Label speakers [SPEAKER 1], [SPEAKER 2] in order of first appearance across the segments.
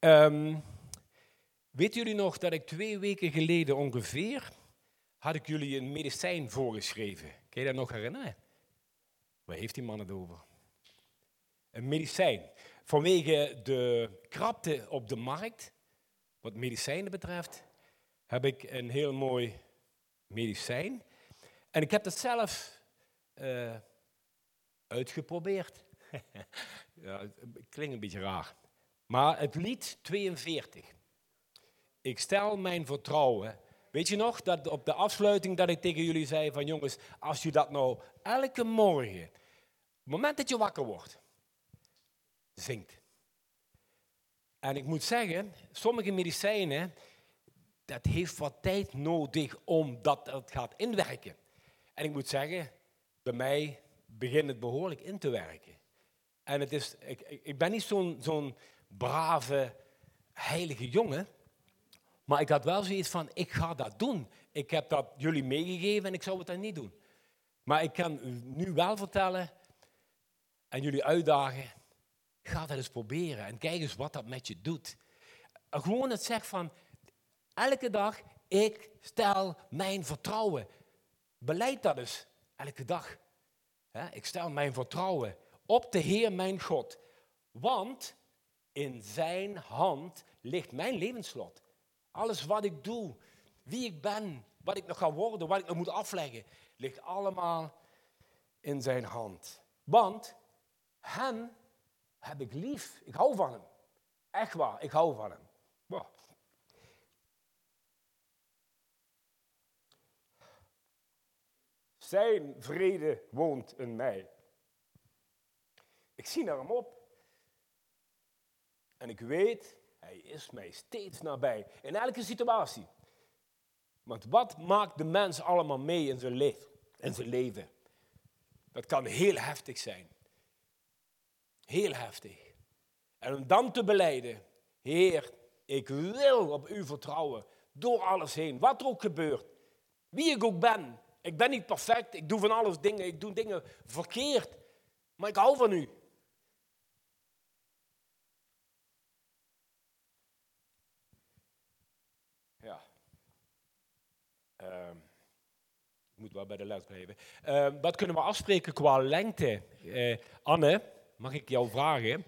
[SPEAKER 1] Um, weten jullie nog dat ik twee weken geleden ongeveer had ik jullie een medicijn voorgeschreven? Kun je dat nog herinneren? Waar heeft die man het over? Een medicijn. Vanwege de krapte op de markt, wat medicijnen betreft, heb ik een heel mooi medicijn. En ik heb het zelf uh, uitgeprobeerd. ja, het klinkt een beetje raar. Maar het lied 42. Ik stel mijn vertrouwen. Weet je nog dat op de afsluiting dat ik tegen jullie zei van jongens, als je dat nou elke morgen, het moment dat je wakker wordt, zingt. En ik moet zeggen, sommige medicijnen, dat heeft wat tijd nodig omdat het gaat inwerken. En ik moet zeggen, bij mij begint het behoorlijk in te werken. En het is, ik, ik ben niet zo'n zo'n brave, heilige jongen. Maar ik had wel zoiets van, ik ga dat doen. Ik heb dat jullie meegegeven en ik zou het dan niet doen. Maar ik kan nu wel vertellen en jullie uitdagen, ga dat eens proberen en kijk eens wat dat met je doet. Gewoon het zegt van, elke dag, ik stel mijn vertrouwen. Beleid dat eens, elke dag. Ik stel mijn vertrouwen op de Heer mijn God. Want in zijn hand ligt mijn levenslot. Alles wat ik doe, wie ik ben, wat ik nog ga worden, wat ik nog moet afleggen, ligt allemaal in zijn hand. Want hem heb ik lief. Ik hou van hem. Echt waar, ik hou van hem. Zijn vrede woont in mij. Ik zie naar hem op. En ik weet, hij is mij steeds nabij. In elke situatie. Want wat maakt de mens allemaal mee in zijn, leven, in zijn leven? Dat kan heel heftig zijn. Heel heftig. En om dan te beleiden, Heer, ik wil op u vertrouwen. Door alles heen, wat er ook gebeurt. Wie ik ook ben. Ik ben niet perfect, ik doe van alles dingen, ik doe dingen verkeerd. Maar ik hou van u. Uh, ik moet wel bij de les blijven. Uh, wat kunnen we afspreken qua lengte? Uh, Anne, mag ik jou vragen?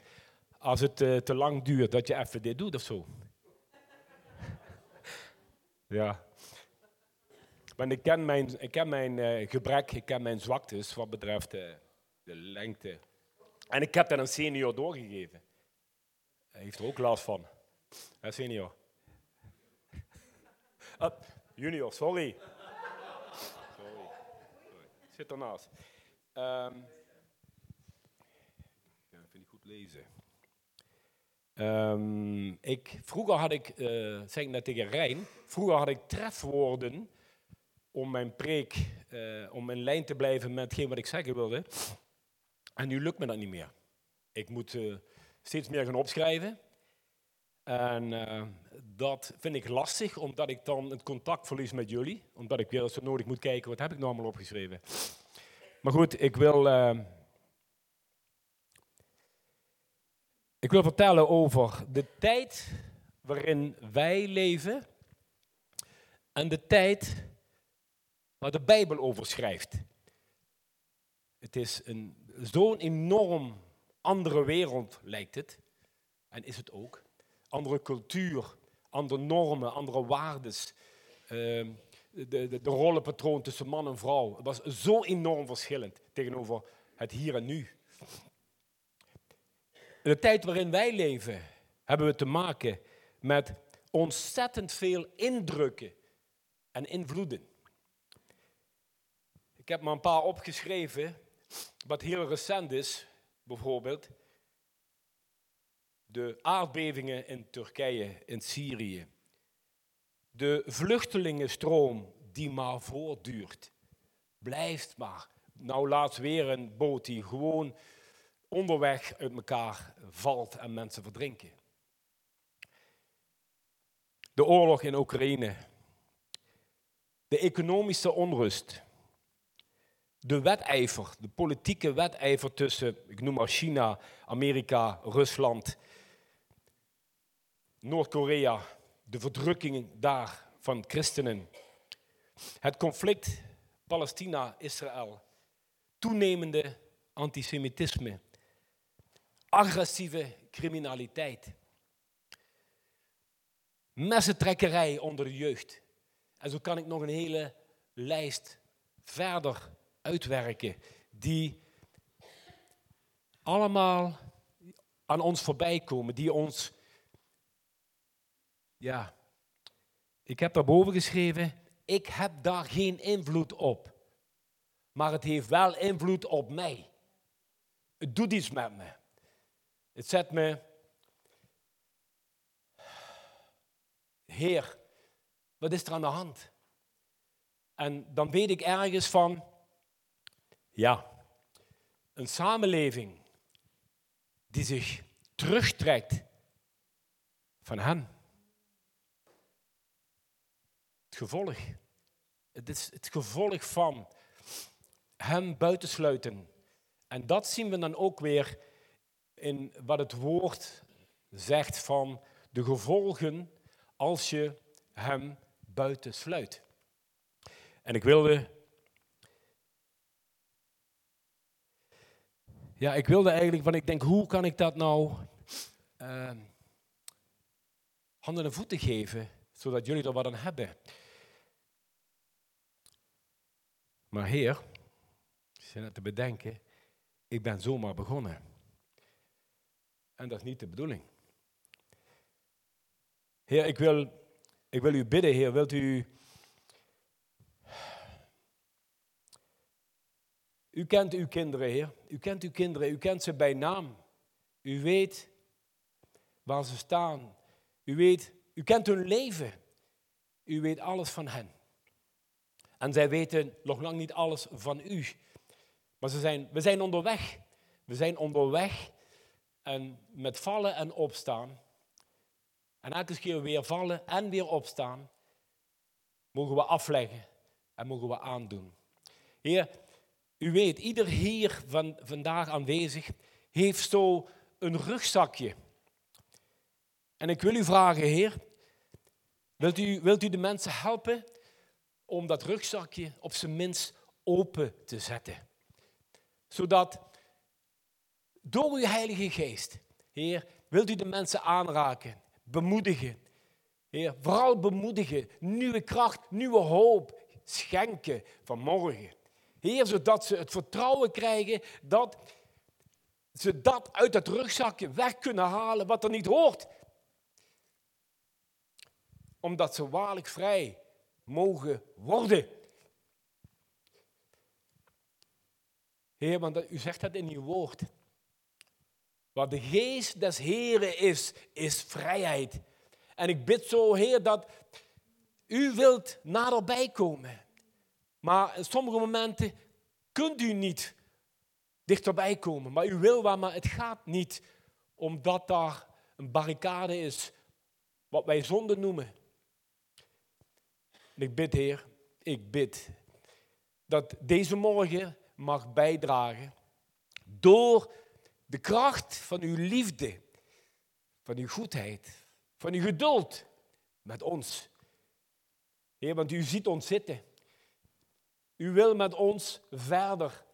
[SPEAKER 1] Als het uh, te lang duurt, dat je even dit doet of zo? ja. Want ik ken mijn, ik ken mijn uh, gebrek, ik ken mijn zwaktes wat betreft de lengte. En ik heb dat een senior doorgegeven. Hij heeft er ook last van. Ja, senior. Up. Junior, sorry. Zit ernaast. Um, ja, vind ik goed lezen. Um, ik, vroeger had ik, uh, zeg ik net tegen Rijn, vroeger had ik trefwoorden om mijn preek, uh, om in lijn te blijven met hetgeen wat ik zeggen wilde. En nu lukt me dat niet meer. Ik moet uh, steeds meer gaan opschrijven. En dat vind ik lastig, omdat ik dan het contact verlies met jullie. Omdat ik weer zo nodig moet kijken, wat heb ik nou allemaal opgeschreven. Maar goed, ik wil, uh, ik wil vertellen over de tijd waarin wij leven. En de tijd waar de Bijbel over schrijft. Het is zo'n enorm andere wereld, lijkt het. En is het ook andere cultuur, andere normen, andere waardes. Uh, de, de, de rollenpatroon tussen man en vrouw. Het was zo enorm verschillend tegenover het hier en nu. In de tijd waarin wij leven, hebben we te maken met ontzettend veel indrukken en invloeden. Ik heb maar een paar opgeschreven, wat heel recent is, bijvoorbeeld de aardbevingen in Turkije, in Syrië, de vluchtelingenstroom die maar voortduurt, blijft maar. Nou laatst weer een boot die gewoon onderweg uit elkaar valt en mensen verdrinken. De oorlog in Oekraïne, de economische onrust, de wedijver, de politieke wedijver tussen, ik noem maar China, Amerika, Rusland Noord-Korea, de verdrukking daar van christenen. Het conflict Palestina-Israël. Toenemende antisemitisme. Agressieve criminaliteit. Messentrekkerij onder de jeugd. En zo kan ik nog een hele lijst verder uitwerken. Die allemaal aan ons voorbij komen. Die ons, ja, ik heb daarboven geschreven, ik heb daar geen invloed op. Maar het heeft wel invloed op mij. Het doet iets met me. Het zet me. Heer, wat is er aan de hand? En dan weet ik ergens van, ja, een samenleving die zich terugtrekt van Hem. Het gevolg. Het is het gevolg van Hem buitensluiten. En dat zien we dan ook weer in wat het woord zegt van de gevolgen als je Hem buitensluit. En ik wilde. Ja, ik wilde eigenlijk, want ik denk, hoe kan ik dat nou uh, handen en voeten geven, zodat jullie er wat aan hebben. Maar Heer, ik zit net te bedenken, ik ben zomaar begonnen. En dat is niet de bedoeling. Heer, ik wil, ik wil u bidden, Heer, wilt u U kent uw kinderen, Heer. U kent uw kinderen, u kent ze bij naam. U weet waar ze staan. U weet, u kent hun leven. U weet alles van hen. En zij weten nog lang niet alles van u. Maar ze zijn, we zijn onderweg. We zijn onderweg en met vallen en opstaan. En elke keer weer vallen en weer opstaan. Mogen we afleggen en mogen we aandoen. Heer, u weet, ieder hier van vandaag aanwezig heeft zo een rugzakje. En ik wil u vragen, Heer, wilt u, wilt u de mensen helpen om dat rugzakje op zijn minst open te zetten? Zodat door uw Heilige Geest, Heer, wilt u de mensen aanraken, bemoedigen. Heer, vooral bemoedigen, nieuwe kracht, nieuwe hoop schenken van morgen. Heer, zodat ze het vertrouwen krijgen dat ze dat uit het rugzakje weg kunnen halen wat er niet hoort. Omdat ze waarlijk vrij mogen worden. Heer, want u zegt dat in uw woord. Wat de geest des Heren is, is vrijheid. En ik bid zo, Heer, dat u wilt naderbij komen. Maar in sommige momenten kunt u niet dichterbij komen. Maar u wil wel, maar het gaat niet omdat daar een barricade is, wat wij zonde noemen. En ik bid, Heer, ik bid dat deze morgen mag bijdragen door de kracht van uw liefde, van uw goedheid, van uw geduld met ons. Heer, want u ziet ons zitten. U wil met ons verder.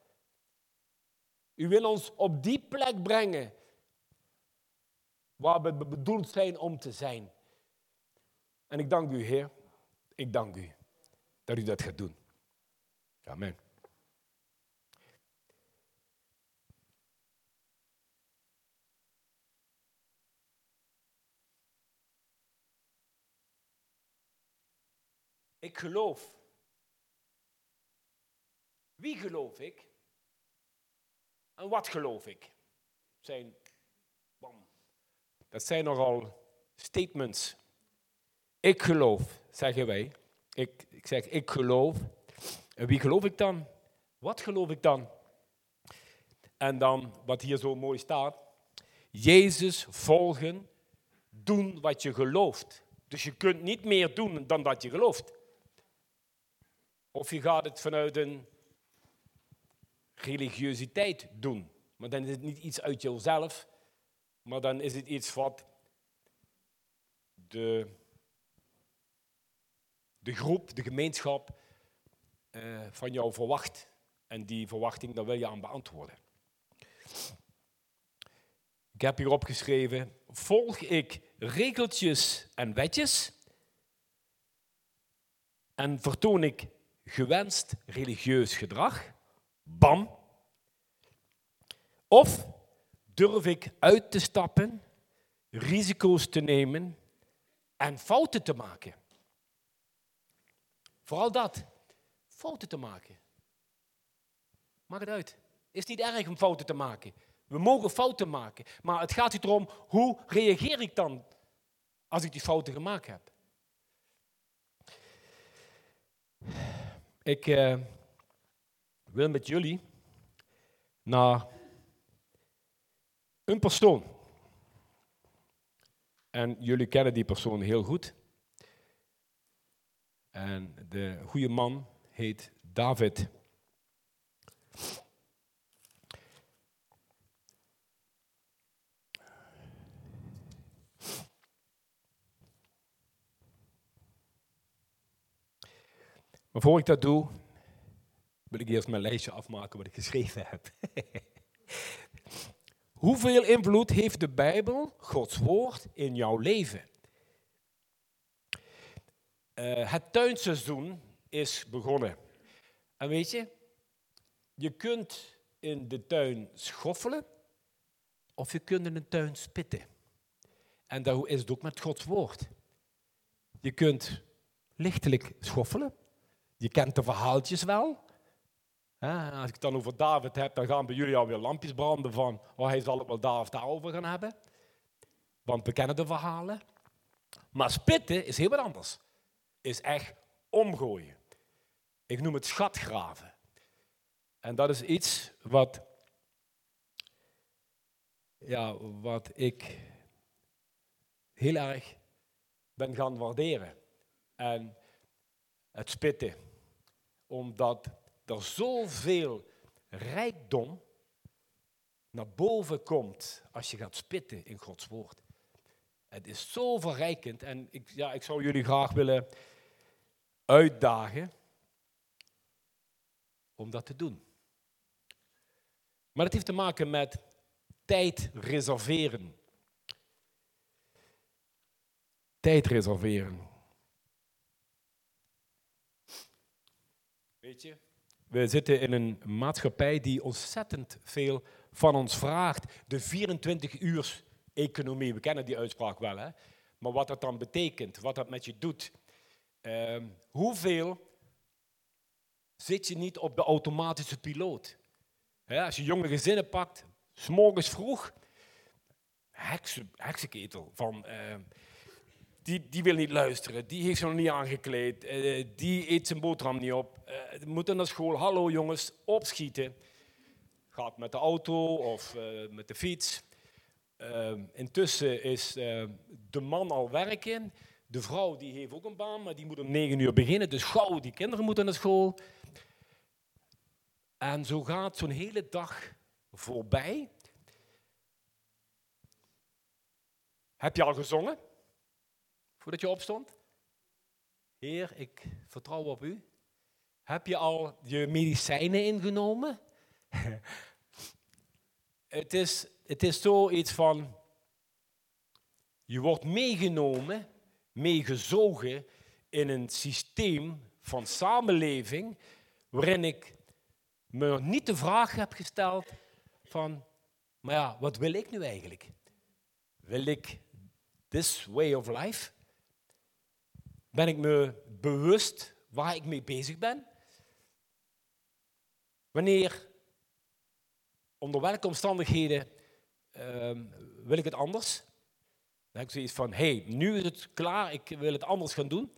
[SPEAKER 1] U wil ons op die plek brengen waar we bedoeld zijn om te zijn. En ik dank u, Heer. Ik dank u dat u dat gaat doen. Amen. Ik geloof wie geloof ik? En wat geloof ik? Zijn, bam. Dat zijn nogal statements. Ik geloof, zeggen wij. Ik, ik zeg, ik geloof. En wie geloof ik dan? Wat geloof ik dan? En dan, wat hier zo mooi staat. Jezus volgen, doen wat je gelooft. Dus je kunt niet meer doen dan dat je gelooft. Of je gaat het vanuit een religiositeit doen. Maar dan is het niet iets uit jezelf, maar dan is het iets wat de, de groep, de gemeenschap eh, van jou verwacht. En die verwachting, daar wil je aan beantwoorden. Ik heb hier opgeschreven, volg ik regeltjes en wetjes en vertoon ik gewenst religieus gedrag? Bam. Of durf ik uit te stappen, risico's te nemen en fouten te maken? Vooral dat, fouten te maken. Maak het uit. Is niet erg om fouten te maken. We mogen fouten maken. Maar het gaat erom, hoe reageer ik dan als ik die fouten gemaakt heb? Ik uh, wil met jullie naar een persoon. En jullie kennen die persoon heel goed. En de goede man heet David. Maar voor ik dat doe, wil ik eerst mijn lijstje afmaken wat ik geschreven heb. Hoeveel invloed heeft de Bijbel, Gods woord, in jouw leven? Uh, het tuinseizoen is begonnen. En weet je, je kunt in de tuin schoffelen of je kunt in de tuin spitten. En dat is het ook met Gods woord. Je kunt lichtelijk schoffelen je kent de verhaaltjes wel. als ik het dan over David heb, dan gaan bij jullie alweer lampjes branden van, oh hij zal het wel daar of daarover gaan hebben. Want we kennen de verhalen. Maar spitten is heel wat anders. Is echt omgooien. Ik noem het schatgraven. En dat is iets wat, ja, wat ik heel erg ben gaan waarderen. En het spitten. Omdat er zoveel rijkdom naar boven komt als je gaat spitten in Gods woord. Het is zo verrijkend en ik, ja, ik zou jullie graag willen uitdagen om dat te doen. Maar het heeft te maken met tijd reserveren. Tijd reserveren. Weet je, we zitten in een maatschappij die ontzettend veel van ons vraagt. De 24 uur economie, we kennen die uitspraak wel, hè? maar wat dat dan betekent, wat dat met je doet. Uh, hoeveel zit je niet op de automatische piloot? als je jonge gezinnen pakt, s'morgens vroeg, heksen, heksenketel van... Uh, die, die wil niet luisteren, die heeft zich nog niet aangekleed, uh, die eet zijn boterham niet op, uh, moet naar school, hallo jongens, opschieten. Gaat met de auto of uh, met de fiets. intussen is de man al werken, de vrouw die heeft ook een baan, maar die moet om negen uur beginnen, dus gauw, die kinderen moeten naar school. En zo gaat zo'n hele dag voorbij. Heb je al gezongen? Voordat je opstond? Heer, ik vertrouw op u. Heb je al je medicijnen ingenomen? het, is, het is zoiets van, je wordt meegenomen, meegezogen in een systeem van samenleving waarin ik me niet de vraag heb gesteld van, maar ja, wat wil ik nu eigenlijk? Wil ik this way of life? Ben ik me bewust waar ik mee bezig ben? Wanneer, onder welke omstandigheden uh, wil ik het anders? Dan heb ik zoiets van, hey, nu is het klaar, ik wil het anders gaan doen.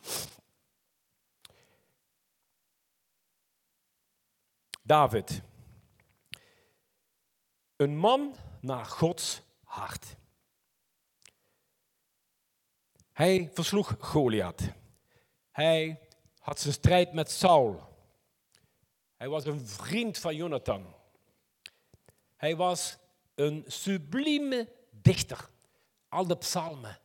[SPEAKER 1] David. Een man naar Gods hart. Hij versloeg Goliath. Hij had zijn strijd met Saul. Hij was een vriend van Jonathan. Hij was een sublieme dichter. Al de psalmen.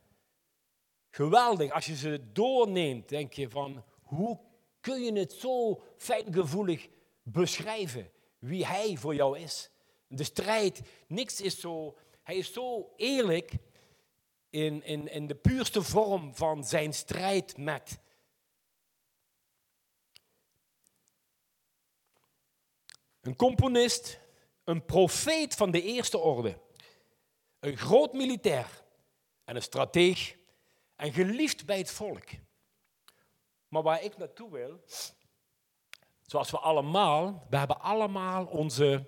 [SPEAKER 1] geweldig. Als je ze doorneemt, denk je van, hoe kun je het zo fijngevoelig beschrijven? Wie hij voor jou is. De strijd, niks is zo, hij is zo eerlijk in, in, in de puurste vorm van zijn strijd met. Een componist, een profeet van de eerste orde, een groot militair en een strateeg en geliefd bij het volk. Maar waar ik naartoe wil, zoals we allemaal, we hebben allemaal onze,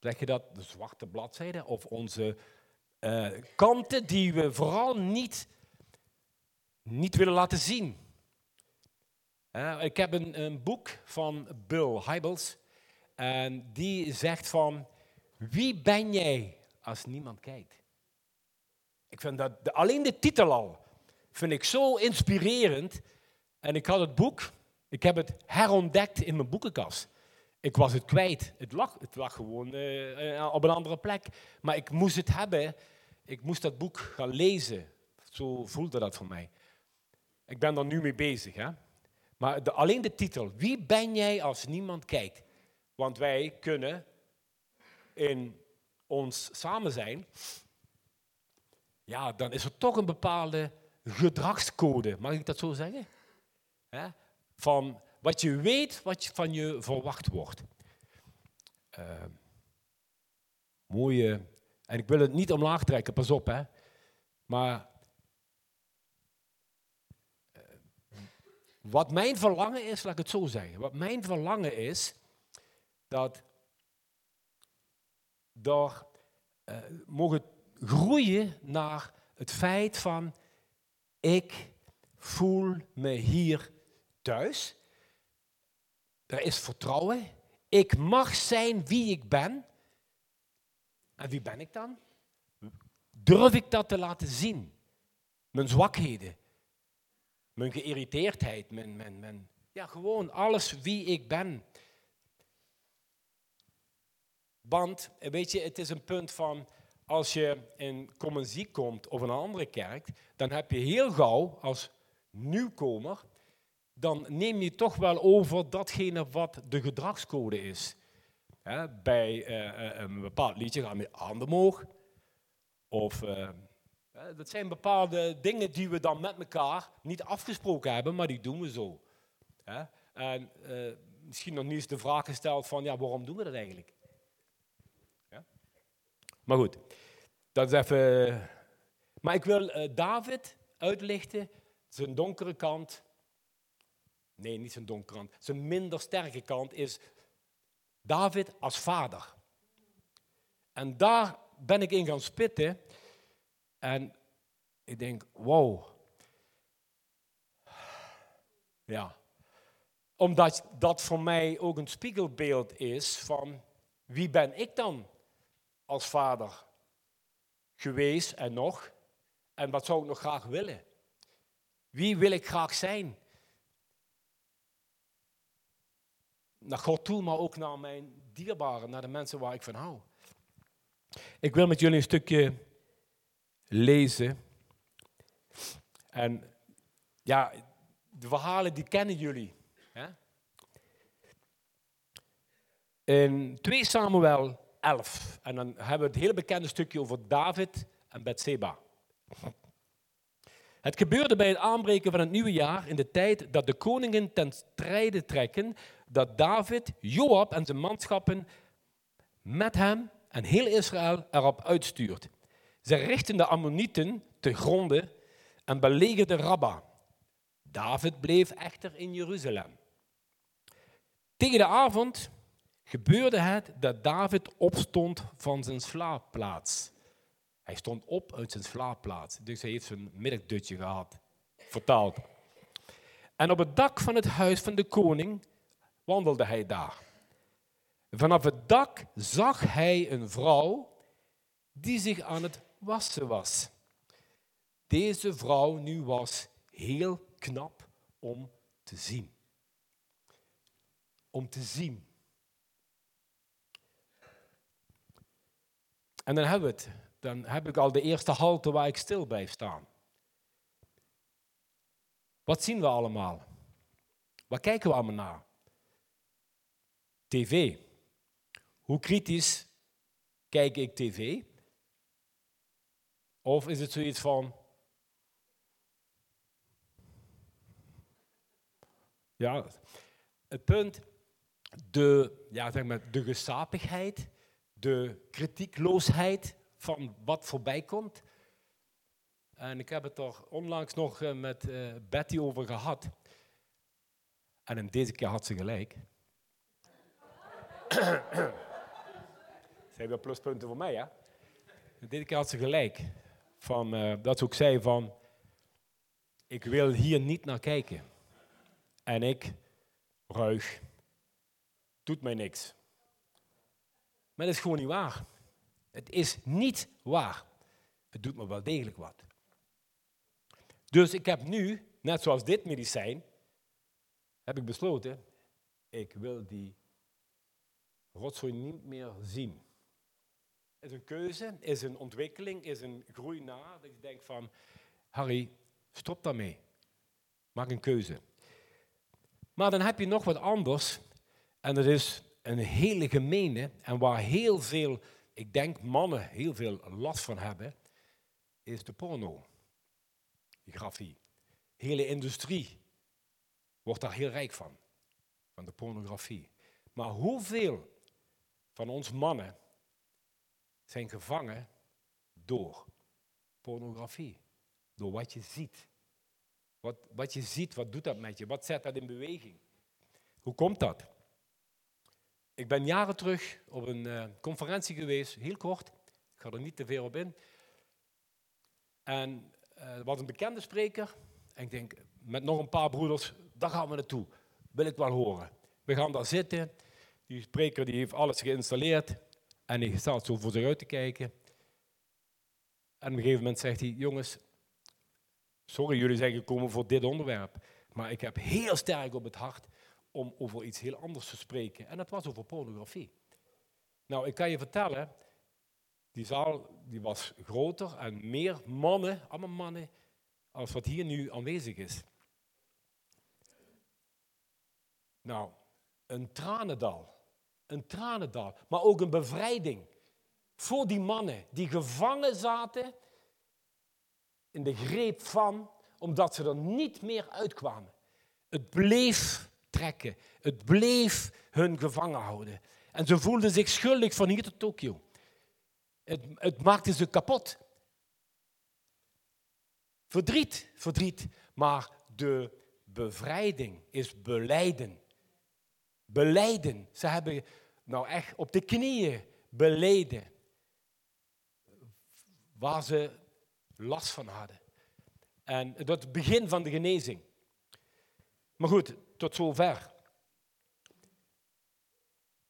[SPEAKER 1] zeg je dat, de zwarte bladzijde of onze uh, kanten die we vooral niet, niet willen laten zien. Uh, ik heb een, een, boek van Bill Hybels en die zegt van, wie ben jij als niemand kijkt? Ik vind dat, alleen de titel al, vind ik zo inspirerend. En ik had het boek, ik heb het herontdekt in mijn boekenkast. Ik was het kwijt. Het lag, het lag gewoon uh, op een andere plek. Maar ik moest het hebben ik moest dat boek gaan lezen. Zo voelde dat voor mij. Ik ben er nu mee bezig. Hè? Maar de, alleen de titel. Wie ben jij als niemand kijkt? Want wij kunnen in ons samen zijn. Ja, dan is er toch een bepaalde gedragscode. Mag ik dat zo zeggen? Van wat je weet, wat van je verwacht wordt. Uh, mooie en ik wil het niet omlaag trekken, pas op hè. Maar eh, wat mijn verlangen is, laat ik het zo zeggen. Wat mijn verlangen is, dat door uh, mogen groeien naar het feit van ik voel me hier thuis. Er is vertrouwen. Ik mag zijn wie ik ben. En wie ben ik dan? Durf ik dat te laten zien? Mijn zwakheden, mijn geïrriteerdheid, mijn, mijn, mijn, ja, gewoon alles wie ik ben. Want, weet je, het is een punt van, als je in Commenzie komt of een andere kerk, dan heb je heel gauw als nieuwkomer, dan neem je toch wel over datgene wat de gedragscode is bij uh, een bepaald liedje gaan we handen omhoog. Of uh, dat zijn bepaalde dingen die we dan met elkaar niet afgesproken hebben, maar die doen we zo. En misschien nog niet eens de vraag gesteld van, ja, waarom doen we dat eigenlijk? Maar goed, dat is even... Maar ik wil David uitlichten, zijn donkere kant. Nee, niet zijn donkere kant. Zijn minder sterke kant is David als vader. En daar ben ik in gaan spitten. En ik denk, wow. Ja. Omdat dat voor mij ook een spiegelbeeld is van wie ben ik dan als vader geweest en nog? En wat zou ik nog graag willen? Wie wil ik graag zijn? naar God toe, maar ook naar mijn dierbaren, naar de mensen waar ik van hou. Ik wil met jullie een stukje lezen. En ja, de verhalen die kennen jullie. Hè? In 2 Samuel 11. En dan hebben we het hele bekende stukje over David en Bethseba. Het gebeurde bij het aanbreken van het nieuwe jaar in de tijd dat de koningen ten strijde trekken dat David, Joab en zijn manschappen met hem en heel Israël erop uitstuurt. Ze richten de Ammonieten te gronden en belegerden Rabba. David bleef echter in Jeruzalem. Tegen de avond gebeurde het dat David opstond van zijn slaapplaats. Hij stond op uit zijn slaapplaats, dus hij heeft zijn middagdutje gehad, vertaald. En op het dak van het huis van de koning wandelde hij daar. Vanaf het dak zag hij een vrouw die zich aan het wassen was. Deze vrouw nu was heel knap om te zien. Om te zien. En dan hebben we het. Dan heb ik al de eerste halte waar ik stil blijf staan. Wat zien we allemaal? Waar kijken we allemaal naar? TV. Hoe kritisch kijk ik tv? Of is het zoiets van. Ja, het punt, de, ja, zeg maar, de gesapigheid, de kritiekloosheid van wat voorbij komt. En ik heb het er onlangs nog eh, met uh, Betty over gehad. En in deze keer had ze gelijk. Zijn weer pluspunten voor mij, hè? Dit keer had ze gelijk. Van, uh, dat ze ook zei van, ik wil hier niet naar kijken. En ik, ruig, doet mij niks. Maar dat is gewoon niet waar. Het is niet waar. Het doet me wel degelijk wat. Dus ik heb nu, net zoals dit medicijn, heb ik besloten, ik wil die rotzooi niet meer zien. Is een keuze, is een ontwikkeling, is een groei na. Dat ik denk van, Harry, stop daarmee. Maak een keuze. Maar dan heb je nog wat anders. En dat is een hele gemene en waar heel veel, ik denk mannen heel veel last van hebben, is de pornografie. De hele industrie wordt daar heel rijk van, van de pornografie. Maar hoeveel van ons mannen zijn gevangen door pornografie. Door wat je ziet. Wat, wat je ziet, wat doet dat met je? Wat zet dat in beweging? Hoe komt dat? Ik ben jaren terug op een uh, conferentie geweest, heel kort. Ik ga er niet te veel op in. En uh, er was een bekende spreker. En ik denk, met nog een paar broeders, daar gaan we naartoe. Wil ik wel horen. We gaan daar zitten. Die spreker die heeft alles geïnstalleerd en hij staat zo voor zich uit te kijken. En op een gegeven moment zegt hij, jongens, sorry jullie zijn gekomen voor dit onderwerp, maar ik heb heel sterk op het hart om over iets heel anders te spreken. En dat was over pornografie. Nou, ik kan je vertellen, die zaal die was groter en meer mannen, allemaal mannen, als wat hier nu aanwezig is. Nou, een tranendal een tranendal, maar ook een bevrijding voor die mannen die gevangen zaten in de greep van, omdat ze er niet meer uitkwamen. Het bleef trekken, het bleef hun gevangen houden. En ze voelden zich schuldig van hier tot Tokio. Het, het maakte ze kapot. Verdriet, verdriet, maar de bevrijding is beleiden. Beleiden. Ze hebben nou echt op de knieën beleden waar ze last van hadden. En dat het begin van de genezing. Maar goed, tot zover.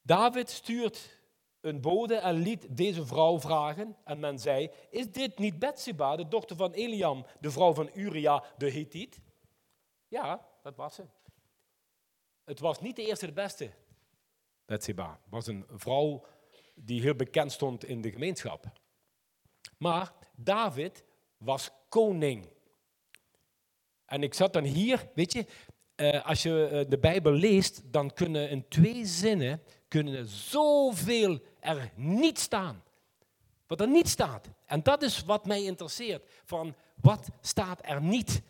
[SPEAKER 1] David stuurt een bode en liet deze vrouw vragen. En men zei, is dit niet Bethseba, de dochter van Eliam, de vrouw van Uria de Hethiet? Ja, dat was ze. Het was niet de eerste de beste, Bethseba. was een vrouw die heel bekend stond in de gemeenschap. Maar David was koning. En ik zat dan hier, weet je, eh, als je eh, de Bijbel leest, dan kunnen in twee zinnen kunnen zoveel er niet staan. Wat er niet staat. En dat is wat mij interesseert. Van wat staat er niet,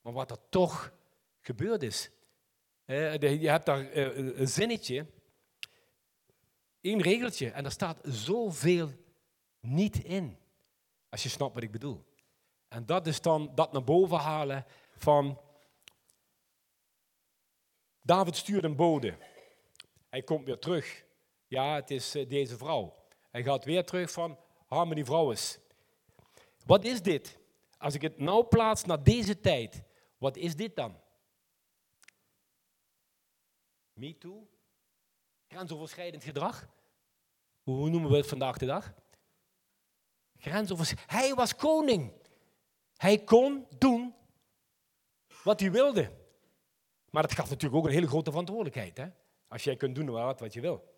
[SPEAKER 1] maar wat er toch gebeurd is. Eh, je hebt daar een zinnetje Eén regeltje en daar staat zoveel niet in. Als je snapt wat ik bedoel. En dat is dan dat naar boven halen van. David stuurt een bode. Hij komt weer terug. Ja, het is eh, deze vrouw. Hij gaat weer terug van, haal me die. Wat is dit? Als ik het nou plaats naar deze tijd, wat is dit dan? Me too? Grensoverschrijdend gedrag. Hoe noemen we het vandaag de dag? Grensoverschrijdend. Hij was koning. Hij kon doen wat hij wilde. Maar dat gaf natuurlijk ook een hele grote verantwoordelijkheid. Hè? Als jij kunt doen wat, wat je wil.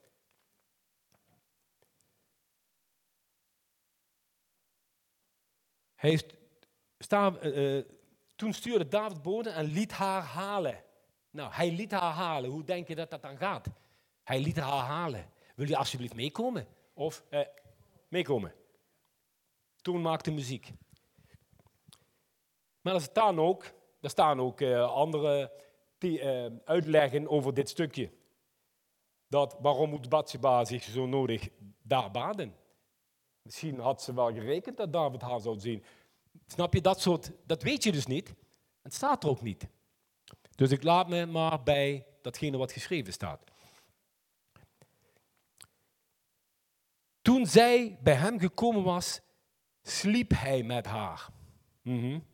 [SPEAKER 1] Hij sta, uh, Toen stuurde David boden en liet haar halen. Nou, hij liet haar halen. Hoe denk je dat dat dan gaat? Hij liet haar halen. Wil je alsjeblieft meekomen? Of eh, meekomen. Toen maakte muziek. Maar er staan ook, er staan ook andere uitleggen over dit stukje. Dat waarom moet Bathsheba zich zo nodig daar baden? Misschien had ze wel gerekend dat David haar zou zien. Snap je, dat soort, dat weet je dus niet. Het staat er ook niet. Dus ik laat me maar bij datgene wat geschreven staat. Toen zij bij hem gekomen was, sliep hij met haar. Mm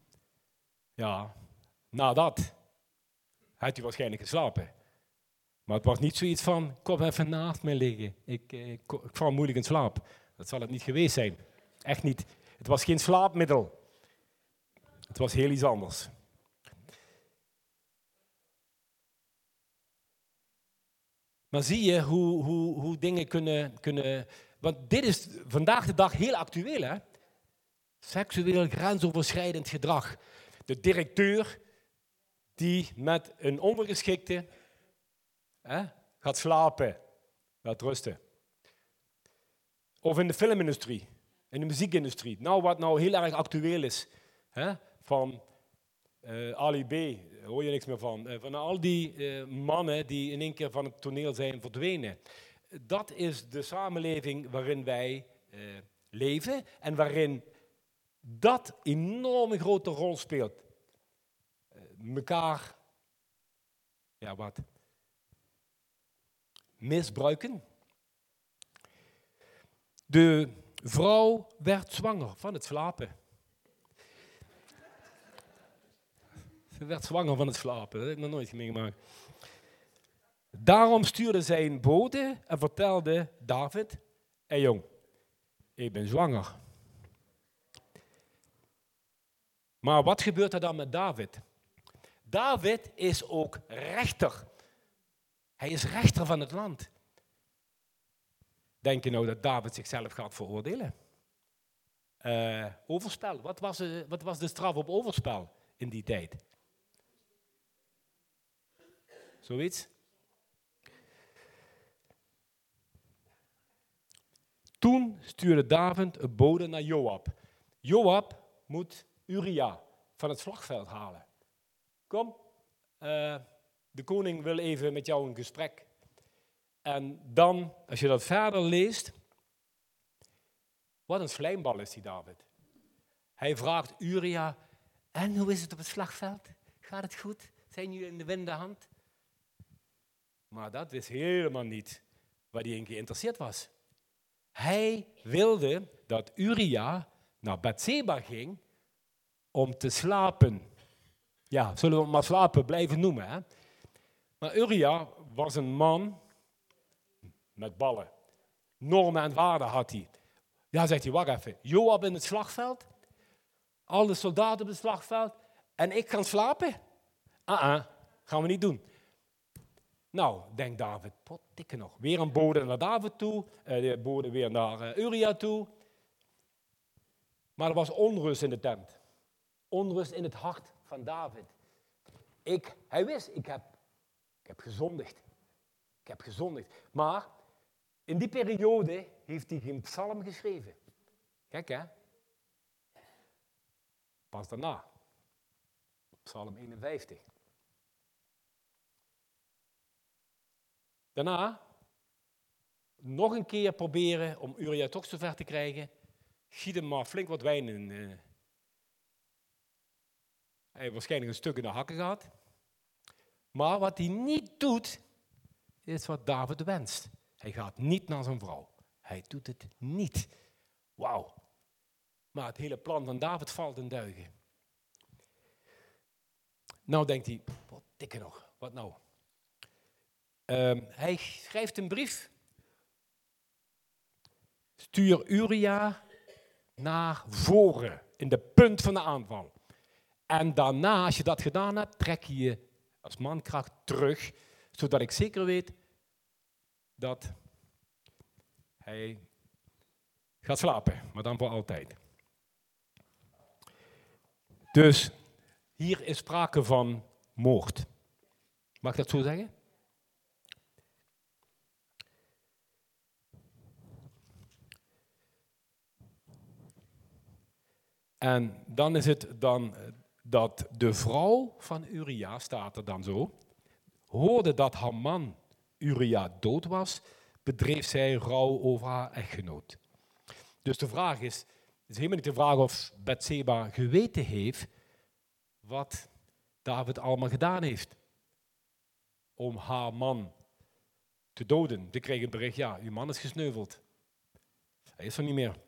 [SPEAKER 1] Ja, nadat had hij waarschijnlijk geslapen. Maar het was niet zoiets van, kom even naast me liggen. Ik, eh, ik, val moeilijk in slaap. Dat zal het niet geweest zijn. Echt niet. Het was geen slaapmiddel. Het was heel iets anders. Maar zie je hoe, hoe, hoe dingen kunnen, kunnen. Want dit is vandaag de dag heel actueel, hè? Seksueel grensoverschrijdend gedrag. De directeur die met een ondergeschikte hè, gaat slapen, gaat rusten. Of in de filmindustrie, in de muziekindustrie. Nou, wat nou heel erg actueel is. Hè, van uh, Ali B, hoor je niks meer van. Uh, van al die uh, mannen die in één keer van het toneel zijn verdwenen. Dat is de samenleving waarin wij leven en waarin dat enorme grote rol speelt. Mekaar, ja wat, misbruiken. De vrouw werd zwanger van het slapen. Ze werd zwanger van het slapen. Dat heb ik nog nooit meegemaakt. Daarom stuurde zij een bode en vertelde David: Hé jong, ik ben zwanger. Maar wat gebeurt er dan met David? David is ook rechter. Hij is rechter van het land. Denk je nou dat David zichzelf gaat veroordelen? Uh, overspel. Wat was, uh, wat was de straf op overspel in die tijd? Zoiets? Toen stuurde David een bode naar Joab. Joab moet Uria van het slagveld halen. Kom, uh, de koning wil even met jou een gesprek. En dan, als je dat verder leest, wat een slijmbal is die David. Hij vraagt Uria, en hoe is het op het slagveld? Gaat het goed? Zijn jullie in de winnende hand? Maar dat wist helemaal niet waar hij in geïnteresseerd was. Hij wilde dat Uria naar Bathseba ging om te slapen. Ja, zullen we maar slapen blijven noemen. Hè? Maar Uria was een man met ballen. Normen en waarden had hij. Ja, zegt hij, wacht even. Joab in het slagveld. Alle soldaten op het slagveld. En ik kan slapen? Ah, -uh, gaan we niet doen. Nou, denkt David, pottikke nog. Weer een bode naar David toe. Uh, de bode weer naar uh, Uria toe. Maar er was onrust in de tent. Onrust in het hart van David. Ik, hij wist, ik heb heb gezondigd. Ik heb gezondigd. Maar in die periode heeft hij geen psalm geschreven. Kijk hè? Pas daarna. Psalm 51. Daarna nog een keer proberen om Uria toch zover te krijgen. Giet hem maar flink wat wijn in. Hij heeft waarschijnlijk een stuk in de hakken gehad. Maar wat hij niet doet, is wat David wenst. Hij gaat niet naar zijn vrouw. Hij doet het niet. Wauw. Maar het hele plan van David valt in duigen. Nou denkt hij, wat dikke nog, wat nou? Um, hij schrijft een brief. Stuur Uria naar voren, in de punt van de aanval. En daarna, als je dat gedaan hebt, trek je je als mankracht terug, zodat ik zeker weet dat hij gaat slapen, maar dan voor altijd. Dus hier is sprake van moord. Mag ik dat zo zeggen? En dan is het dan dat de vrouw van Uria, staat er dan zo, hoorde dat haar man Uria dood was, bedreef zij rouw over haar echtgenoot. Dus de vraag is, het is helemaal niet de vraag of Bethseba geweten heeft wat David allemaal gedaan heeft om haar man te doden. Ze kreeg een bericht, ja, uw man is gesneuveld. Hij is er niet meer.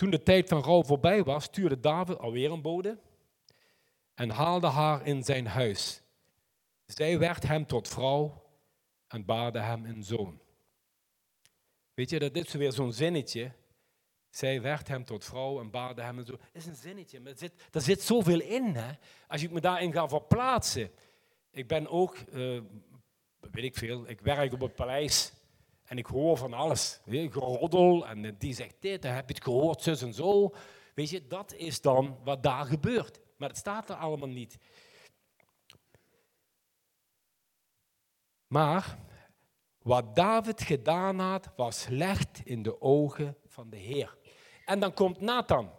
[SPEAKER 1] Toen de tijd van rouw voorbij was, stuurde David alweer een bode en haalde haar in zijn huis. Zij werd hem tot vrouw en baarde hem een zoon. Weet je, dat is weer zo'n zinnetje. Zij werd hem tot vrouw en baarde hem een zoon. Is een zinnetje, maar er zit, er zit zoveel in. Hè? Als ik me daarin ga verplaatsen. Ik ben ook, uh, weet ik veel, ik werk op het paleis. En ik hoor van alles. Geroddel en die zegt dit, dan heb je het gehoord, zus en zo. Weet je, dat is dan wat daar gebeurt. Maar het staat er allemaal niet. Maar wat David gedaan had, was slecht in de ogen van de Heer. En dan komt Nathan.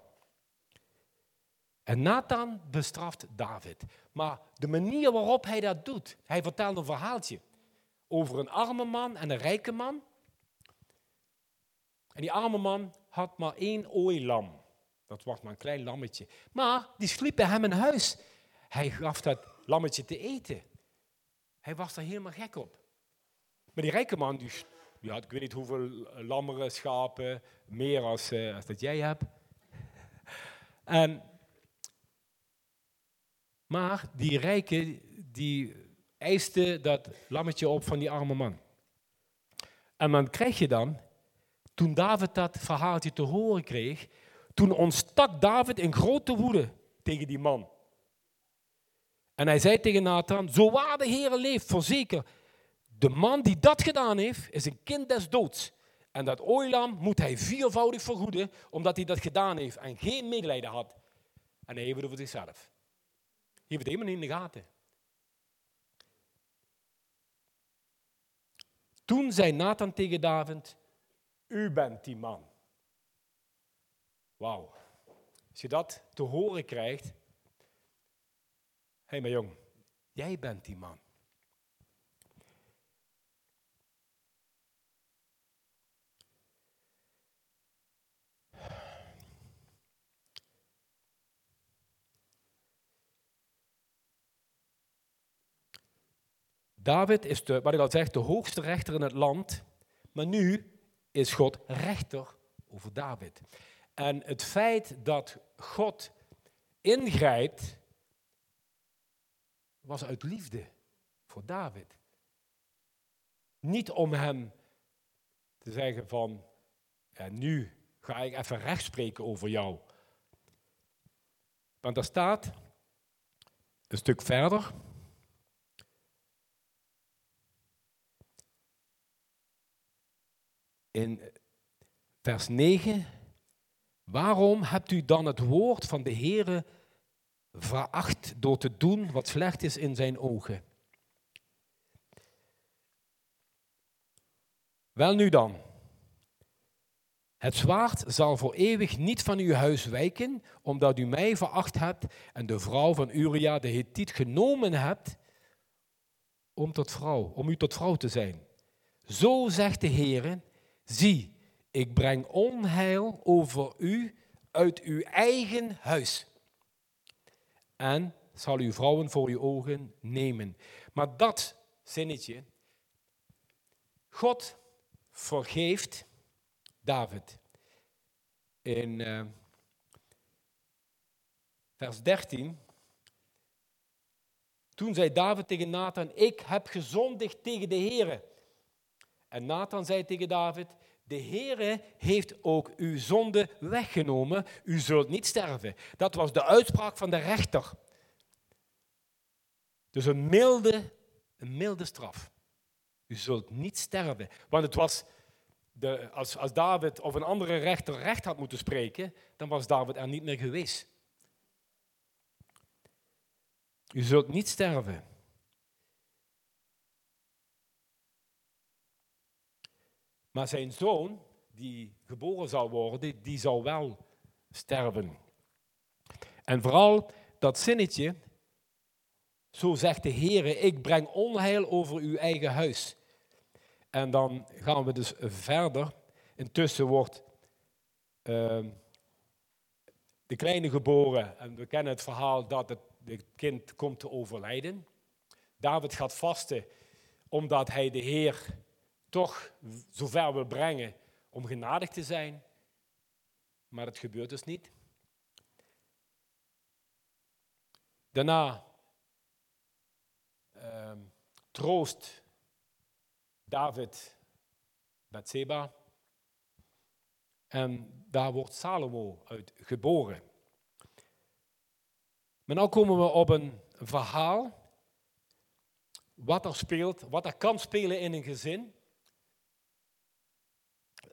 [SPEAKER 1] En Nathan bestraft David. Maar de manier waarop hij dat doet, hij vertelt een verhaaltje over een arme man en een rijke man. En die arme man had maar één ooilam. Dat was maar een klein lammetje. Maar die sliep bij hem in huis. Hij gaf dat lammetje te eten. Hij was er helemaal gek op. Maar die rijke man, die, die had ik weet niet hoeveel lammeren, schapen, meer als, uh, als dat jij hebt. En, maar die rijke, die eiste dat lammetje op van die arme man. En dan krijg je dan, toen David dat verhaaltje te horen kreeg, toen ontstak David in grote woede tegen die man. En hij zei tegen Nathan, zo waar de Heer leeft, voorzeker, de man die dat gedaan heeft, is een kind des doods. En dat ooilam moet hij viervoudig vergoeden, omdat hij dat gedaan heeft en geen medelijden had. En hij heeft het over zichzelf. Hij heeft het helemaal niet in de gaten. Toen zei Nathan tegen David, u bent die man. Wauw. Als je dat te horen krijgt. Hé, hey, mijn jong, jij bent die man. David is, de, wat ik al zeg, de hoogste rechter in het land. Maar nu is God rechter over David. En het feit dat God ingrijpt, was uit liefde voor David. Niet om hem te zeggen van, ja, nu ga ik even recht spreken over jou. Want er staat een stuk verder. In vers 9 Waarom hebt u dan het woord van de Heere veracht door te doen wat slecht is in zijn ogen? Wel nu dan, het zwaard zal voor eeuwig niet van uw huis wijken, omdat u mij veracht hebt en de vrouw van Uria de Hethiet genomen hebt om, tot vrouw, om u tot vrouw te zijn. Zo zegt de Heer, zie, ik breng onheil over u uit uw eigen huis. En zal uw vrouwen voor uw ogen nemen. Maar dat zinnetje, God vergeeft David. In uh, vers 13. Toen zei David tegen Nathan, ik heb gezondigd tegen de Heer. En Nathan zei tegen David, de Heere heeft ook uw zonde weggenomen. U zult niet sterven. Dat was de uitspraak van de rechter. Dus een milde, een milde straf. U zult niet sterven. Want het was de, als, als David of een andere rechter recht had moeten spreken, dan was David er niet meer geweest. U zult niet sterven. Maar zijn zoon, die geboren zou worden, die zou wel sterven. En vooral dat zinnetje, zo zegt de Heer, ik breng onheil over uw eigen huis. En dan gaan we dus verder. Intussen wordt uh, de kleine geboren, en we kennen het verhaal dat het kind komt te overlijden. David gaat vasten omdat hij de Heer toch zover wil brengen om genadig te zijn. Maar het gebeurt dus niet. Daarna uh, troost David Bathseba. En daar wordt Salomo uit geboren. Maar nu komen we op een verhaal wat er speelt, wat er kan spelen in een gezin.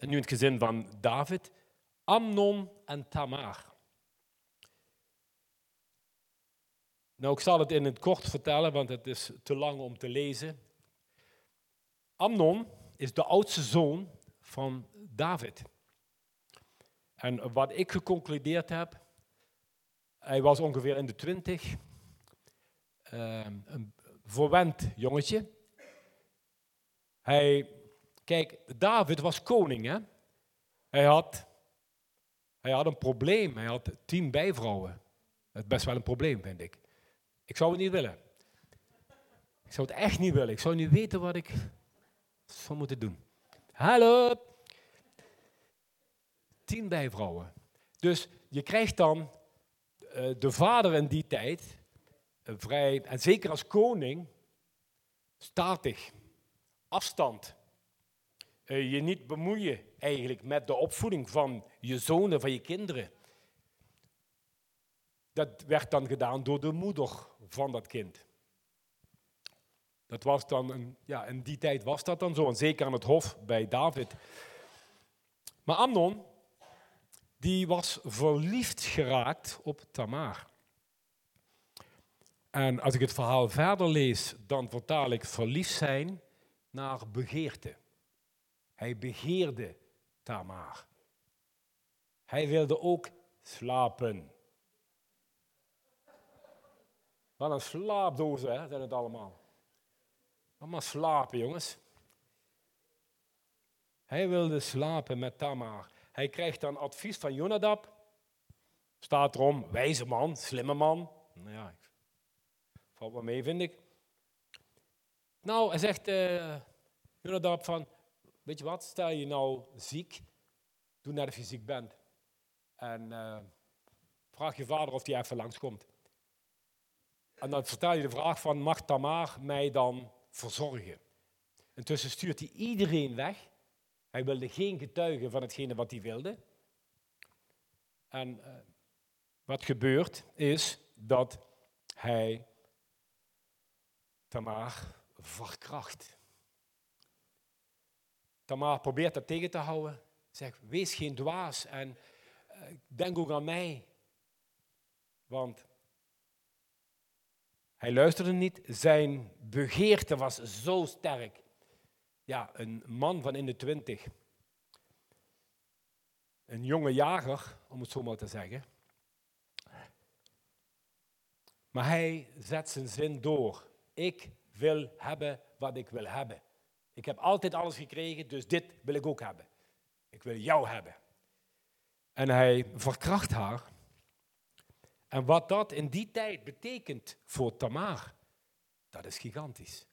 [SPEAKER 1] Nu het gezin van David, Amnon en Tamar. Nou, ik zal het in het kort vertellen, want het is te lang om te lezen. Amnon is de oudste zoon van David. En wat ik geconcludeerd heb, hij was ongeveer in de twintig, ehm, een verwend jongetje. Hij, kijk, David was koning, hè? Hij had, hij had een probleem, hij had tien bijvrouwen. Dat is best wel een probleem, vind ik. Ik zou het niet willen. Ik zou het echt niet willen. Ik zou niet weten wat ik zou moeten doen. Hallo! Tien bijvrouwen. Dus je krijgt dan uh, de vader in die tijd, uh, vrij, en zeker als koning, statig, afstand. Uh, je niet bemoeien eigenlijk met de opvoeding van je zonen, van je kinderen. Dat werd dan gedaan door de moeder van dat kind. Dat was dan, een, ja, in die tijd was dat dan zo, en zeker aan het hof bij David. Maar Amnon, die was verliefd geraakt op Tamar. En als ik het verhaal verder lees, dan vertaal ik verliefd zijn naar begeerte. Hij begeerde Tamar. Hij wilde ook slapen. Wat een slaapdozen hè, zijn het allemaal. Allemaal slapen, jongens. Hij wilde slapen met Tamar. Hij krijgt dan advies van Jonadab. Staat erom, wijze man, slimme man. Nou ja, valt wel mee, vind ik. Nou, hij zegt uh, Jonadab van, weet je wat, stel je nou ziek, doe net of je ziek bent. En uh, vraag je vader of hij even langskomt. En dan vertel je de vraag van, mag Tamar mij dan verzorgen? Intussen stuurt hij iedereen weg. Hij wilde geen getuigen van hetgene wat hij wilde. En uh, wat gebeurt is dat hij Tamar verkracht. Tamar probeert dat tegen te houden. Zegt, wees geen dwaas en uh, denk ook aan mij. Want hij luisterde niet. Zijn begeerte was zo sterk. Ja, een man van in de twintig. Een jonge jager, om het zo maar te zeggen. Maar hij zet zijn zin door. Ik wil hebben wat ik wil hebben. Ik heb altijd alles gekregen, dus dit wil ik ook hebben. Ik wil jou hebben. En hij verkracht haar. En wat dat in die tijd betekent voor Tamar, dat is gigantisch.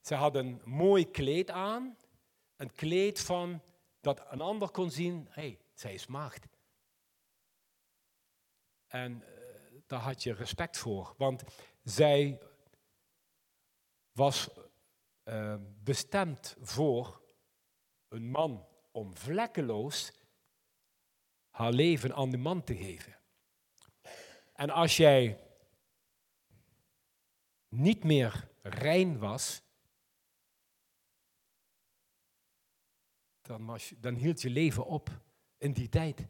[SPEAKER 1] Ze had een mooi kleed aan, een kleed van dat een ander kon zien, hé, hey, zij is maagd. En uh, daar had je respect voor, want zij was uh, bestemd voor een man om vlekkeloos haar leven aan de man te geven. En als jij niet meer rein was, dan, dan hield je leven op in die tijd.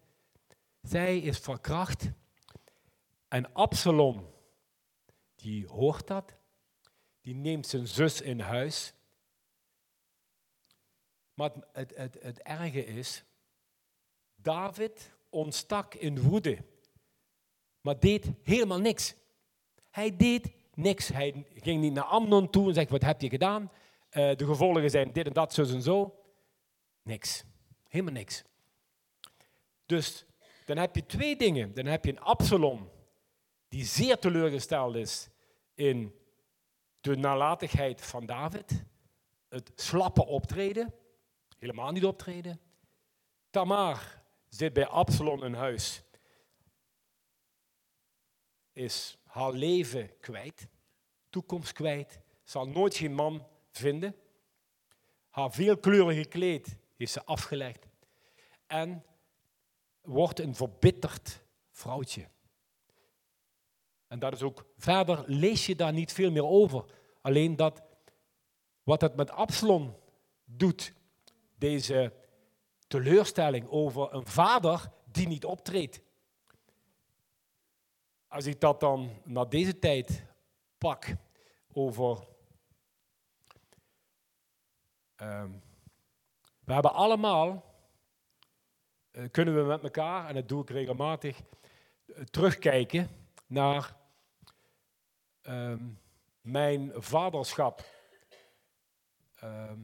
[SPEAKER 1] Zij is verkracht en Absalom, die hoort dat, die neemt zijn zus in huis. Maar het, het, het, erge is, David ontstak in woede, maar deed helemaal niks. Hij deed niks. Hij ging niet naar Amnon toe en zegt, wat heb je gedaan? Uh, de gevolgen zijn dit en dat, zo en zo. Niks. Helemaal niks. Dus dan heb je twee dingen. Dan heb je een Absalom die zeer teleurgesteld is in de nalatigheid van David. Het slappe optreden. Helemaal niet optreden. Tamar zit bij Absalom in huis. Is haar leven kwijt. Toekomst kwijt. Zal nooit geen man vinden. Haar veelkleurige kleed heeft ze afgelegd. En wordt een verbitterd vrouwtje. En dat is ook, verder lees je daar niet veel meer over. Alleen dat wat het met Absalom doet, deze teleurstelling over een vader die niet optreedt. Als ik dat dan naar deze tijd pak over. Um, we hebben allemaal eh, kunnen we met elkaar, en dat doe ik regelmatig, eh, terugkijken naar ehm, mijn vaderschap. Ehm,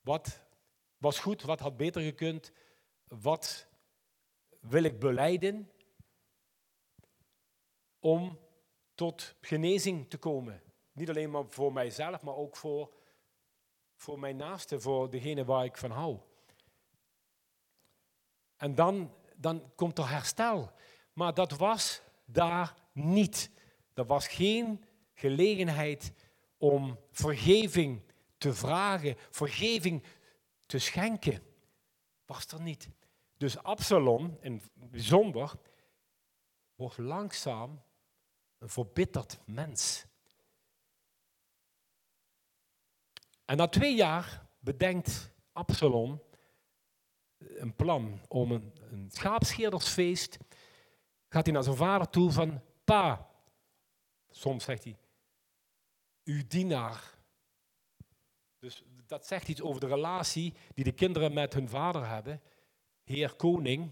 [SPEAKER 1] wat was goed, wat had beter gekund, wat wil ik beleiden om tot genezing te komen. Niet alleen maar voor mijzelf, maar ook voor, voor mijn naaste, voor degene waar ik van hou. En dan, dan komt er herstel. Maar dat was daar niet. Er was geen gelegenheid om vergeving te vragen, vergeving te schenken. Was er niet. Dus Absalom, in bijzonder, wordt langzaam een verbitterd mens. En na twee jaar bedenkt Absalom een plan om een, een schaapscheerdersfeest. Gaat hij naar zijn vader toe van, pa, soms zegt hij, uw dienaar. Dus dat zegt iets over de relatie die de kinderen met hun vader hebben. Heer koning,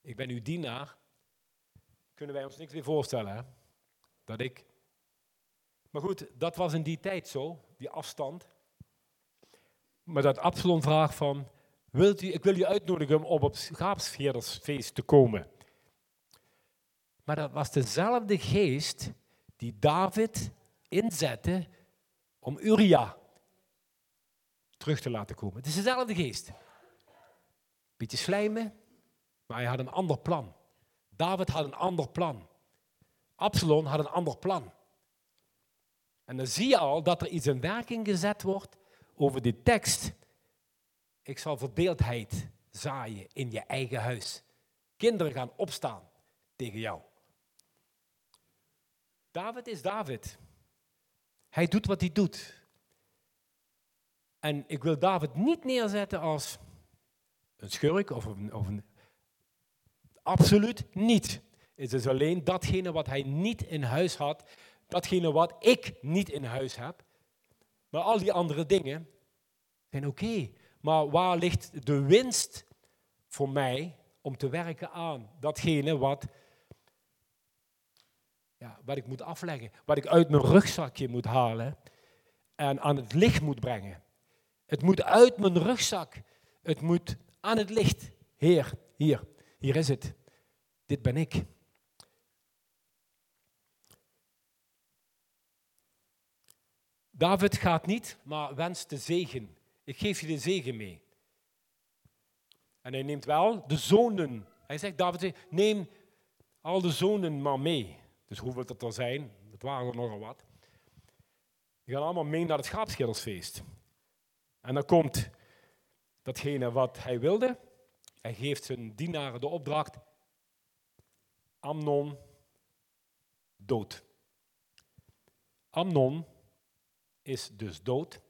[SPEAKER 1] ik ben uw dienaar. Kunnen wij ons niks meer voorstellen, hè? Dat ik. Maar goed, dat was in die tijd zo, die afstand. Maar dat Absalom vraagt van, Wilt u, ik wil je uitnodigen om op het schaapsveerdersfeest te komen. Maar dat was dezelfde geest die David inzette om Uria terug te laten komen. Het is dezelfde geest. Beetje slijmen, maar hij had een ander plan. David had een ander plan. Absalom had een ander plan. En dan zie je al dat er iets in werking gezet wordt over die tekst ik zal verdeeldheid zaaien in je eigen huis. Kinderen gaan opstaan tegen jou. David is David. Hij doet wat hij doet. En ik wil David niet neerzetten als een schurk of een, of een absoluut niet. Het is alleen datgene wat hij niet in huis had, datgene wat ik niet in huis heb. Maar al die andere dingen zijn oké. Maar waar ligt de winst voor mij om te werken aan datgene wat, wat ik moet afleggen, wat ik uit mijn rugzakje moet halen en aan het licht moet brengen. Het moet uit mijn rugzak. Het moet aan het licht. Heer, hier, hier is het. Dit ben ik. David gaat niet, maar wenst de zegen ik geef je de zegen mee. En hij neemt wel de zonen. Hij zegt, David, neem al de zonen maar mee. Dus hoeveel dat er zijn, dat waren er nogal wat. Die gaan allemaal mee naar het schaapschildersfeest. En dan komt datgene wat hij wilde. Hij geeft zijn dienaren de opdracht. Amnon dood. Amnon is dus dood.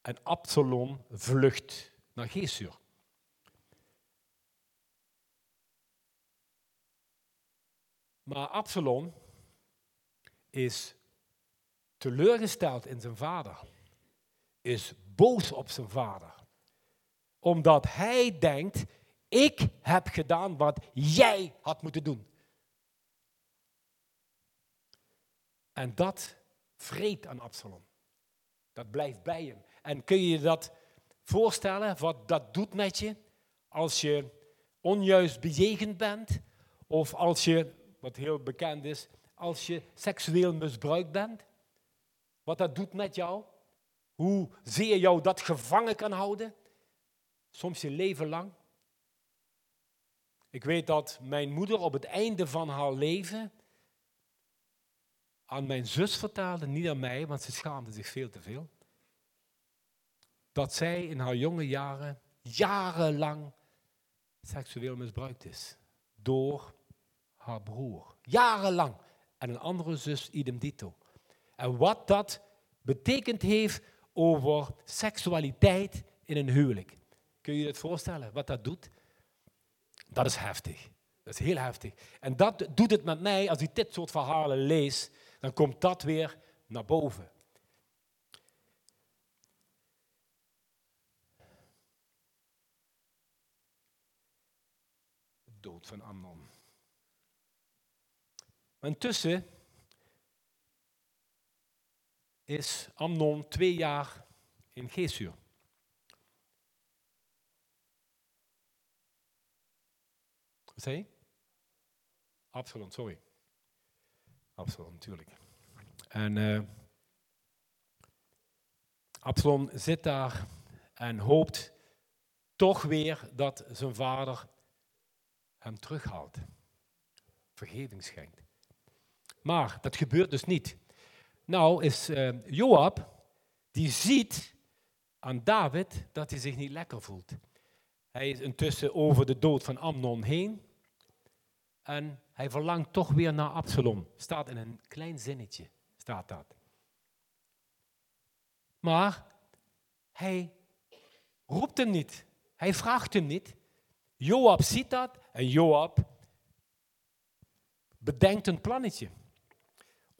[SPEAKER 1] En Absalom vlucht naar Geesur. Maar Absalom is teleurgesteld in zijn vader. Is boos op zijn vader. Omdat hij denkt, ik heb gedaan wat jij had moeten doen. En dat vreet aan Absalom. Dat blijft bij hem. En kun je je dat voorstellen, wat dat doet met je als je onjuist bejegend bent of als je, wat heel bekend is, als je seksueel misbruikt bent? Wat dat doet met jou? Hoe zeer jou dat gevangen kan houden? Soms je leven lang. Ik weet dat mijn moeder op het einde van haar leven aan mijn zus vertelde, niet aan mij, want ze schaamde zich veel te veel, dat zij in haar jonge jaren jarenlang seksueel misbruikt is door haar broer. Jarenlang. En een andere zus idem dito. En wat dat betekend heeft over seksualiteit in een huwelijk. Kun je je het voorstellen, wat dat doet? Dat is heftig. Dat is heel heftig. En dat doet het met mij, als ik dit soort verhalen lees, dan komt dat weer naar boven. Dood van Amnon. Maar intussen is Amnon twee jaar in Geesur. Wat zei? Absalom, sorry. Absalom, natuurlijk. En uh, Absalom zit daar en hoopt toch weer dat zijn vader hem terughaalt. Vergeving schenkt. Maar dat gebeurt dus niet. Nou is uh, Joab, die ziet aan David dat hij zich niet lekker voelt. Hij is intussen over de dood van Amnon heen. En hij verlangt toch weer naar Absalom. Staat in een klein zinnetje, staat dat. Maar hij roept hem niet. Hij vraagt hem niet. Joab ziet dat en Joab bedenkt een plannetje.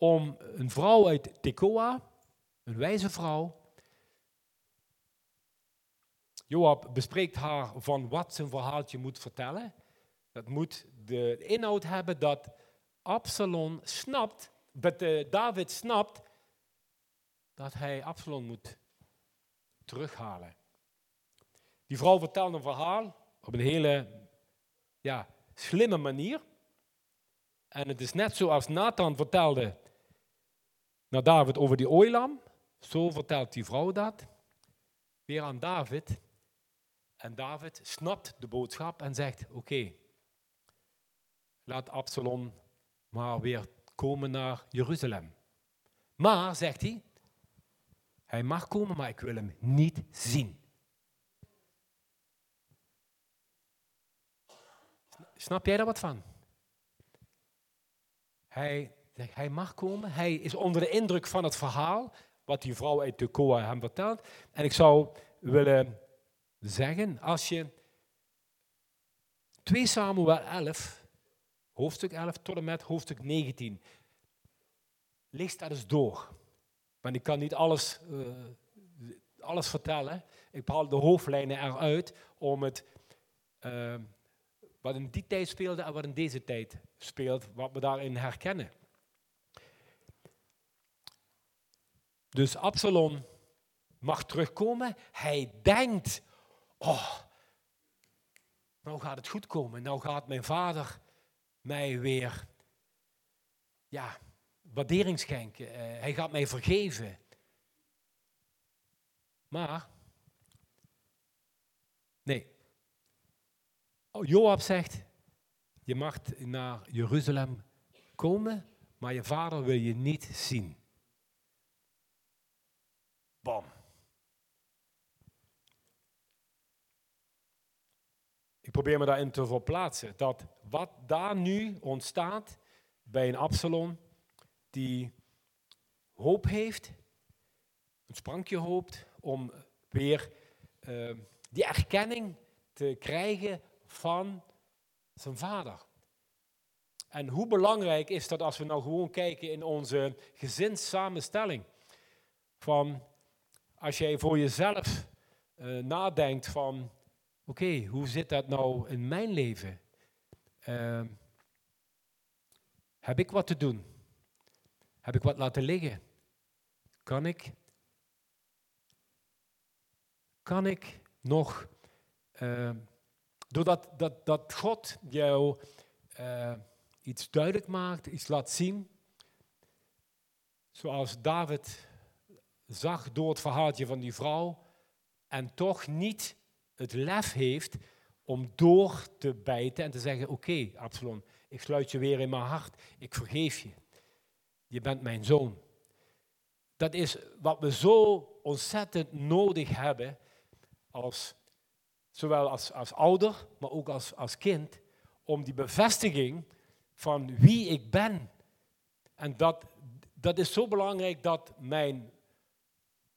[SPEAKER 1] Om een vrouw uit Tekoa, een wijze vrouw, Joab bespreekt haar van wat zijn verhaaltje moet vertellen. Dat moet de inhoud hebben dat Absalom snapt, dat uh, David snapt dat hij Absalom moet terughalen. Die vrouw vertelt een verhaal op een hele ja, slimme manier. En het is net zoals Nathan vertelde naar David over die ooilam. Zo vertelt die vrouw dat weer aan David. En David snapt de boodschap en zegt: Oké, laat Absalom maar weer komen naar Jeruzalem. Maar, zegt hij, hij mag komen, maar ik wil hem niet zien. Snap jij daar wat van? Hij, hij mag komen, hij is onder de indruk van het verhaal, wat die vrouw uit Tekoa hem vertelt. En ik zou willen zeggen, als je 2 Samuel 11 hoofdstuk 11 tot en met hoofdstuk 19. Lees dat eens door. Want ik kan niet alles, uh, alles vertellen. Ik haal de hoofdlijnen eruit om het, uh, wat in die tijd speelde en wat in deze tijd speelt, wat we daarin herkennen. Dus Absalom mag terugkomen. Hij denkt, oh, nou gaat het goed komen. Nou gaat mijn vader mij weer ja, waardering schenken. Uh, hij gaat mij vergeven. Maar, nee. Oh, Joab zegt, je mag naar Jeruzalem komen, maar je vader wil je niet zien. Bam. Ik probeer me daarin te verplaatsen. Dat wat daar nu ontstaat bij een Absalom die hoop heeft, een sprankje hoopt om weer uh, die erkenning te krijgen van zijn vader. En hoe belangrijk is dat als we nou gewoon kijken in onze gezinssamenstelling? Van als jij voor jezelf uh, nadenkt van, oké, hoe zit dat nou in mijn leven? Uh, heb ik wat te doen? Heb ik wat laten liggen? Kan ik? Kan ik nog, uh, doordat dat, dat God jou iets duidelijk maakt, iets laat zien, zoals David zag door het verhaaltje van die vrouw, en toch niet het lef heeft om door te bijten en te zeggen: Oké, Absalom, ik sluit je weer in mijn hart, ik vergeef je. Je bent mijn zoon. Dat is wat we zo ontzettend nodig hebben, als, zowel als, als ouder, maar ook als, als kind, om die bevestiging van wie ik ben. En dat, dat is zo belangrijk dat mijn,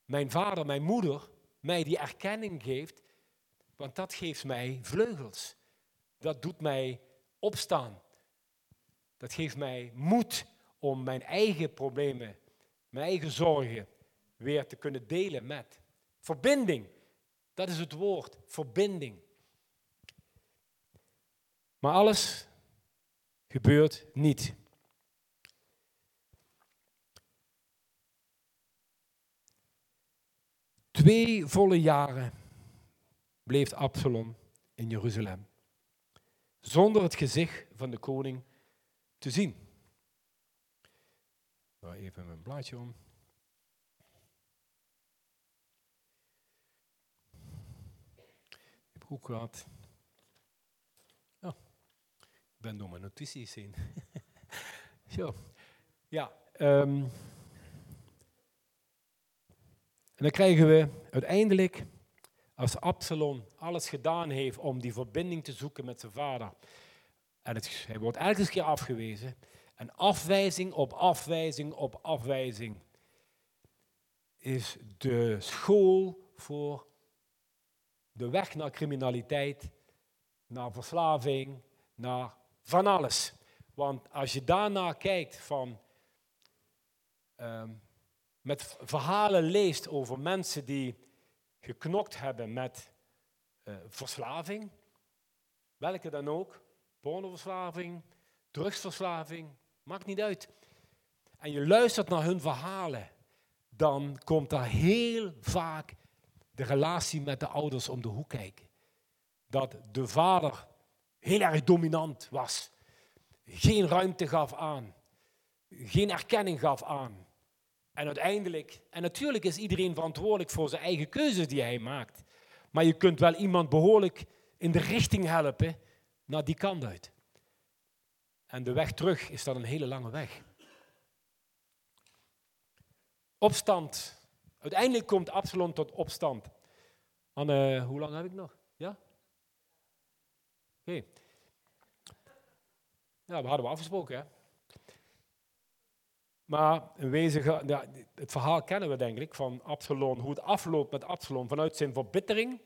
[SPEAKER 1] mijn vader, mijn moeder, mij die erkenning geeft, want dat geeft mij vleugels. Dat doet mij opstaan. Dat geeft mij moed om mijn eigen problemen, mijn eigen zorgen weer te kunnen delen met. Verbinding, dat is het woord, verbinding. Maar alles gebeurt niet. Twee volle jaren bleef Absalom in Jeruzalem, zonder het gezicht van de koning te zien. Nou, even mijn blaadje om. Ik heb ook gehad. Oh, ik ben door mijn notities heen. Zo. Ja, um, en dan krijgen we uiteindelijk, als Absalom alles gedaan heeft om die verbinding te zoeken met zijn vader, en het, hij wordt elke keer afgewezen, en afwijzing op afwijzing op afwijzing, is de school voor de weg naar criminaliteit, naar verslaving, naar van alles. Want als je daarna kijkt van um, met verhalen leest over mensen die geknokt hebben met uh, verslaving, welke dan ook, pornoverslaving, drugsverslaving, maakt niet uit. En je luistert naar hun verhalen, dan komt daar heel vaak de relatie met de ouders om de hoek kijken. Dat de vader heel erg dominant was, geen ruimte gaf aan, geen erkenning gaf aan. En uiteindelijk, en natuurlijk is iedereen verantwoordelijk voor zijn eigen keuzes die hij maakt. Maar je kunt wel iemand behoorlijk in de richting helpen naar die kant uit. En de weg terug is dan een hele lange weg. Opstand. Uiteindelijk komt Absalom tot opstand. Hoe lang heb ik nog? Ja? Oké. Ja, we hadden we afgesproken, hè? Maar wezen, ja, het verhaal kennen we denk ik van Absalom, hoe het afloopt met Absalom vanuit zijn verbittering.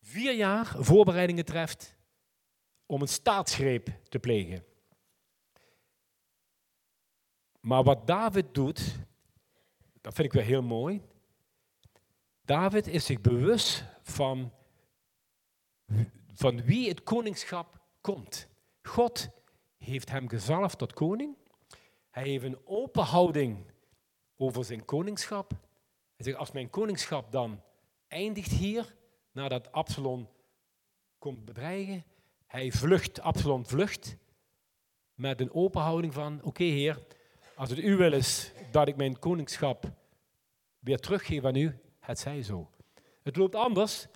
[SPEAKER 1] Vier jaar voorbereidingen treft om een staatsgreep te plegen. Maar wat David doet, dat vind ik wel heel mooi. David is zich bewust van, van wie het koningschap komt. God heeft hem gezalfd tot koning. Hij heeft een open houding over zijn koningschap. Hij zegt, als mijn koningschap dan eindigt hier, nadat Absalom komt bedreigen, hij vlucht, Absalom vlucht, met een open houding van, oké heer, als het u wil is dat ik mijn koningschap weer teruggeef aan u, het zij zo. Het loopt anders,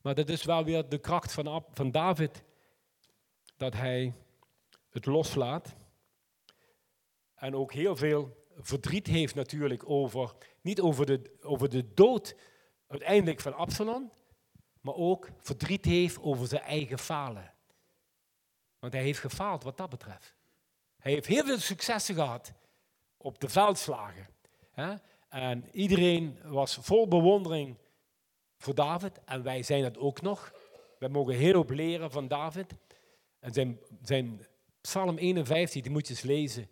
[SPEAKER 1] maar dat is wel weer de kracht van, van David, dat hij het loslaat. En ook heel veel verdriet heeft natuurlijk over, niet over de, over de dood uiteindelijk van Absalom, maar ook verdriet heeft over zijn eigen falen. Want hij heeft gefaald wat dat betreft. Hij heeft heel veel successen gehad op de veldslagen. En iedereen was vol bewondering voor David en wij zijn het ook nog. We mogen heel veel leren van David. En zijn, zijn Psalm 51, die moet je eens lezen.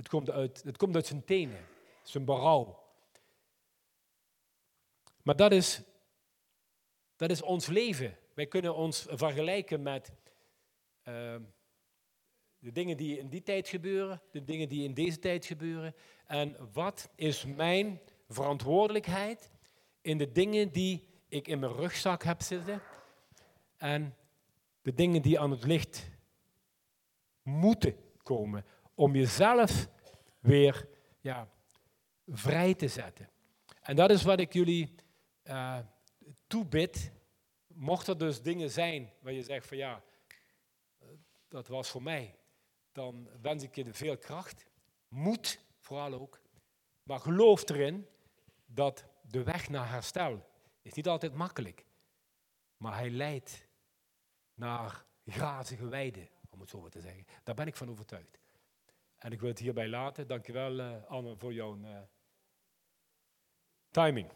[SPEAKER 1] Het komt uit, het komt uit zijn tenen, zijn berouw. Maar dat is, dat is ons leven. Wij kunnen ons vergelijken met uh, de dingen die in die tijd gebeuren, de dingen die in deze tijd gebeuren. En wat is mijn verantwoordelijkheid in de dingen die ik in mijn rugzak heb zitten en de dingen die aan het licht moeten komen om jezelf weer ja, vrij te zetten. En dat is wat ik jullie uh, toebid. Mocht er dus dingen zijn waar je zegt van ja, dat was voor mij, dan wens ik je veel kracht, moed vooral ook, maar geloof erin dat de weg naar herstel is niet altijd makkelijk, maar hij leidt naar grazige weiden, om het zo maar te zeggen. Daar ben ik van overtuigd. En ik wil het hierbij laten. Dankjewel, uh, Anne, voor jouw uh, timing.